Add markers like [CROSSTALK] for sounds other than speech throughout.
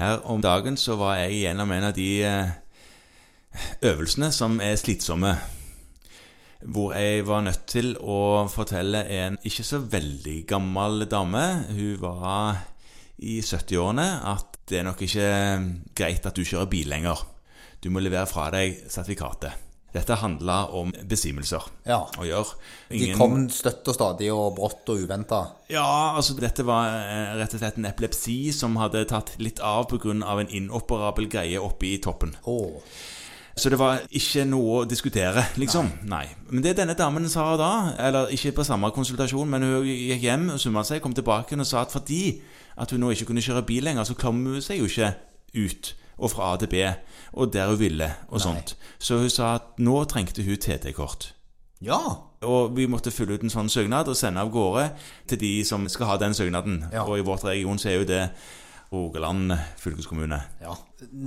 Her om dagen så var jeg igjennom en av de eh, øvelsene som er slitsomme. Hvor jeg var nødt til å fortelle en ikke så veldig gammel dame, hun var i 70-årene, at det er nok ikke greit at du kjører bil lenger. Du må levere fra deg sertifikatet. Dette handla om besvimelser Ja. å gjøre. De kom støtt og stadig og brått og uventa. Ja, altså dette var eh, rett og slett en epilepsi som hadde tatt litt av pga. en inoperabel greie oppe i toppen. Oh. Så det var ikke noe å diskutere, liksom. Nei. Men det denne damen sa da, eller ikke på samme konsultasjon, men hun gikk hjem og summa seg, kom tilbake og sa at fordi at hun nå ikke kunne kjøre bil lenger, så kom hun seg jo ikke ut og fra A til B, og der hun ville, og sånt. Så hun sa at nå trengte hun TT-kort. Ja. Og vi måtte fylle ut en sånn søknad og sende av gårde til de som skal ha den søknaden. Ja. Og i vårt region så er jo det Rogaland fylkeskommune. ja.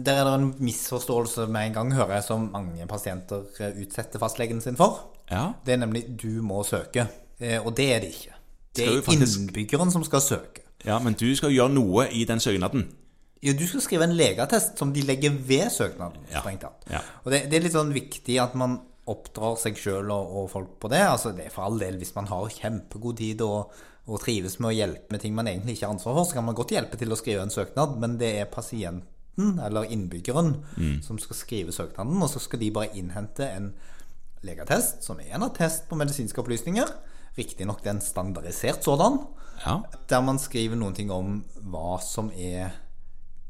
Der er det en misforståelse med en gang, hører jeg, som mange pasienter utsetter fastlegen sin for. Ja. Det er nemlig 'du må søke'. Eh, Og det er det ikke. Det er faktisk- innbyggeren som skal søke. ja, men du skal gjøre noe i den søknaden. Ja, du skal skrive en legeattest som de legger ved søknaden. Ja. strengt tatt. Ja. Og det, det er litt sånn viktig at man oppdrar seg sjøl og, og folk på det. Altså, det er for all del hvis man har kjempegod tid og, og trives med å hjelpe med ting man egentlig ikke har ansvar for, så kan man godt hjelpe til å skrive en søknad, men det er pasienten, eller innbyggeren, som skal skrive søknaden, og så skal de bare innhente en legeattest, som er en attest på medisinske opplysninger. Riktignok en standardisert sådan Ja. der man skriver noen ting om hva som er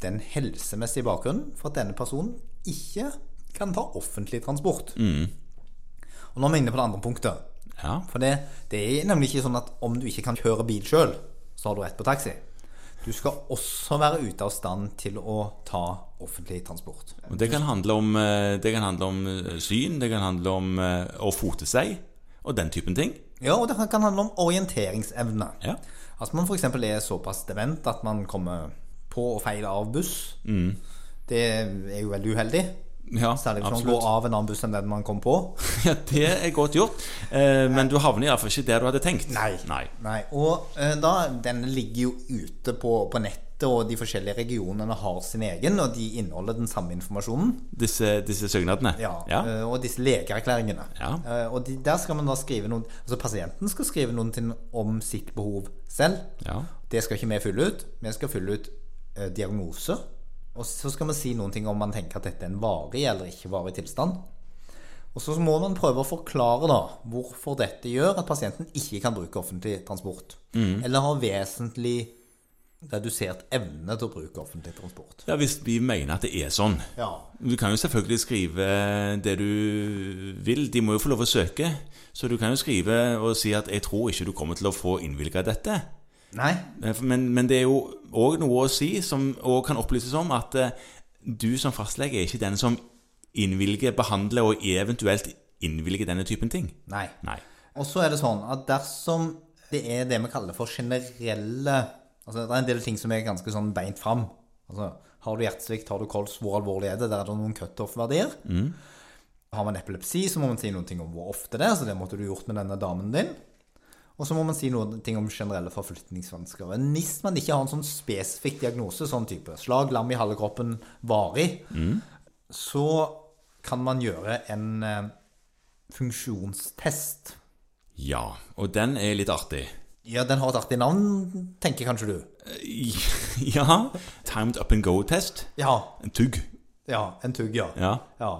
den helsemessige bakgrunnen for at denne personen ikke kan ta offentlig transport. Og nå er vi inne på det andre punktet. ja. For det, det er nemlig ikke sånn at om du ikke kan kjøre bil sjøl, så har du rett på taxi. Du skal også være ute av stand til å ta offentlig transport. Og det kan handle om, eh, det kan handle om eh, syn, det kan handle om eh, å fote seg, og den typen ting. Ja, og det kan handle om orienteringsevne. Ja. At man f.eks. er såpass dement at man kommer på og feil av buss. Det er jo veldig uheldig. Ja, Særlig hvis man går av en annen buss enn den man kom på. [LAUGHS] Ja, det er godt gjort. Eh, men du havner iallfall ikke der du hadde tenkt. Nei. Nei. Nei, Og eh, da, den ligger jo ute på, på nettet, og de forskjellige regionene har sin egen, og de inneholder den samme informasjonen. Disse, disse søknadene. Ja, Ja. eh, Og disse legeerklæringene. Ja. Eh, Og de, der skal man da skrive noen Altså pasienten skal skrive noen ting om sitt behov selv. Ja. Det skal ikke vi fylle ut. Vi skal fylle ut diagnose. Og så skal vi si noen ting om man tenker at dette er en varig eller ikke varig tilstand. Og så må man prøve å forklare da hvorfor dette gjør at pasienten ikke kan bruke offentlig transport. Eller har vesentlig redusert evne til å bruke offentlig transport. ja, hvis vi mener at det er sånn. Ja. Du kan jo selvfølgelig skrive det du vil. De må jo få lov å søke. Så du kan jo skrive og si at 'jeg tror ikke du kommer til å få innvilga dette'. Nei. Eh, Men, men det er jo òg noe å si, som òg kan opplyses om, at eh, du som fastlege er ikke den som innvilger, behandler og eventuelt innvilger denne typen ting. Nei. Nei. Og så er det sånn at dersom det er det vi kaller for generelle Altså det er en del ting som er ganske sånn beint fram. Altså, har du hjertesvikt, har du kols, hvor alvorlig er det? Der er det noen cutoff-verdier. Har man epilepsi, så må man si noe om hvor ofte det er. Så det måtte du gjort med denne damen din. Og så må man si noen ting om generelle forflytningsvansker. Hvis man ikke har en sånn spesifikk diagnose, sånn type slag, lam i halve kroppen, varig, så kan man gjøre en eh, funksjonstest. Ja, og den er litt artig. Ja, den har et artig navn, tenker kanskje du. [LAUGHS] Ja. Timed up and go-test. Ja, En tugg. ja en tugg, ja. Ja. ja.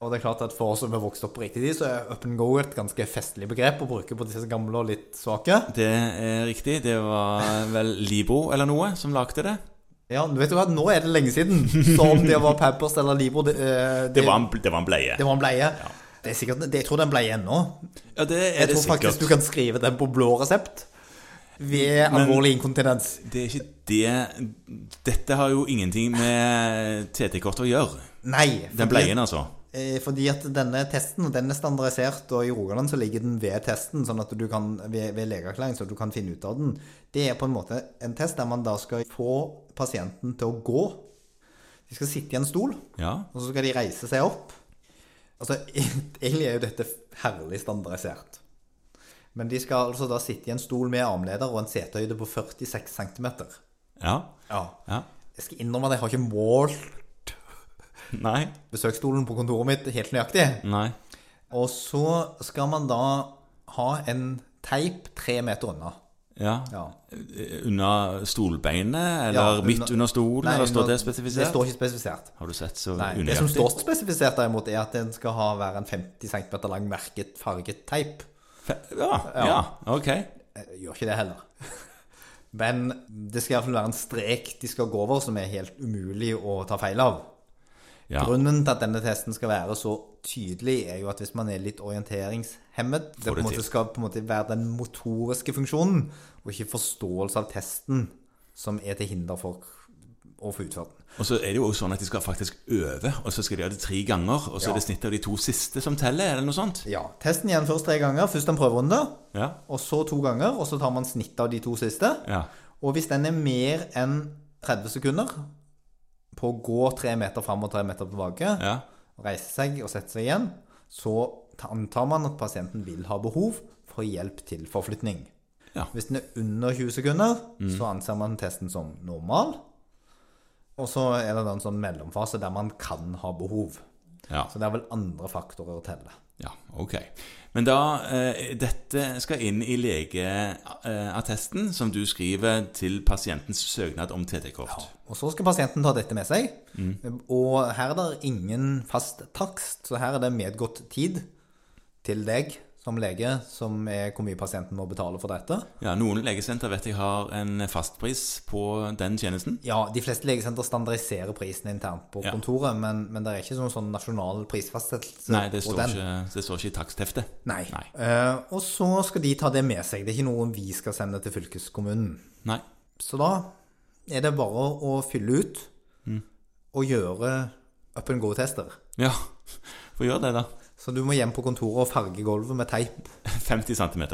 Og det er klart at for oss som har vokst opp på riktig tid, så er up and go et ganske festlig begrep å bruke på disse gamle og litt svake. Det er riktig. Det var vel Libro eller noe som lagde det. Ja, du vet jo hva, nå er det lenge siden. Så om det var Pampers eller Libro Det, det, Det var en, det var en bleie. det var en bleie. Det er sikkert, det, jeg tror det er en bleie ennå. Ja, det er Jeg det tror faktisk sikkert. du kan skrive den på blå resept ved alvorlig inkontinens. Det er ikke det Dette har jo ingenting med TT-kort å gjøre. Nei. Den bleien, altså. Eh, Fordi at denne testen den er standardisert, og i Rogaland så ligger den ved testen, sånn at du kan, ved, ved legeerklæring, så du kan finne ut av den. Det er på en måte en test der man da skal få pasienten til å gå. De skal sitte i en stol, Ja. og så skal de reise seg opp. Altså, [LAUGHS] egentlig er jo dette herlig standardisert. Men de skal altså da sitte i en stol med armleder og en setehøyde på 46 cm. Ja. Ja. ja. Jeg skal innrømme at jeg har ikke målt [LAUGHS] Nei. besøksstolen på kontoret mitt helt nøyaktig. Nei. Og så skal man da ha en teip tre meter unna. Ja. Ja. Under stolbeinet, eller Ja, under- midt under stolen, Nei, eller står det spesifisert? Det står ikke spesifisert. Har du sett så Nei, det som står spesifisert derimot, er at den skal ha, være en 50 cm lang merket farget teip. Ja, ja, ok. Jeg gjør ikke det heller. [LAUGHS] Men det skal iallfall være en strek de skal gå over, som er helt umulig å ta feil av. Ja. Grunnen til at denne testen skal være så tydelig, er jo at hvis man er litt orienteringshemmet Det på måte skal på en måte være den motoriske funksjonen, og ikke forståelse av testen, som er til hinder for å få utført den. Og så er det jo også sånn at de skal faktisk øve, og så skal de gjøre det tre ganger, og så Ja. er det snittet av de to siste som teller, eller noe sånt? Ja, Testen gjennomføres tre ganger. Først en prøverunde, Ja. og så to ganger. Og så tar man snittet av de to siste. Ja. Og hvis den er mer enn 30 sekunder på å gå tre meter fram og tre meter tilbake, Ja. reise seg og sette seg igjen, så antar man at pasienten vil ha behov for hjelp til forflytning. Ja. Hvis den er under 20 sekunder, så anser man testen som normal. Og så er det en sånn mellomfase der man kan ha behov. Ja. Så det er vel andre faktorer å telle. ja. Ok. Men da eh, Dette skal inn i legeattesten som du skriver til pasientens søknad om TT-kort. Ja. Og så skal pasienten ta dette med seg. Mm. Og her er det ingen fast takst, så her er det medgått tid til deg som lege, som er hvor mye pasienten må betale for dette. Ja, Noen legesenter vet jeg har en fastpris på den tjenesten. Ja, de fleste legesenter standardiserer prisen internt på Ja. kontoret, men, men det er ikke sånn, sånn nasjonal prisfastsettelse Nei, det står, ikke, det står ikke i takstheftet. Nei. Nei. Uh, og så skal de ta det med seg. Det er ikke noe vi skal sende til fylkeskommunen. Nei. Så da er det bare å fylle ut Mm. og gjøre up and go-tester. Ja, [LAUGHS] få gjøre det, da. Så du må hjem på kontoret og farge gulvet med teip. [LAUGHS] 50 cm.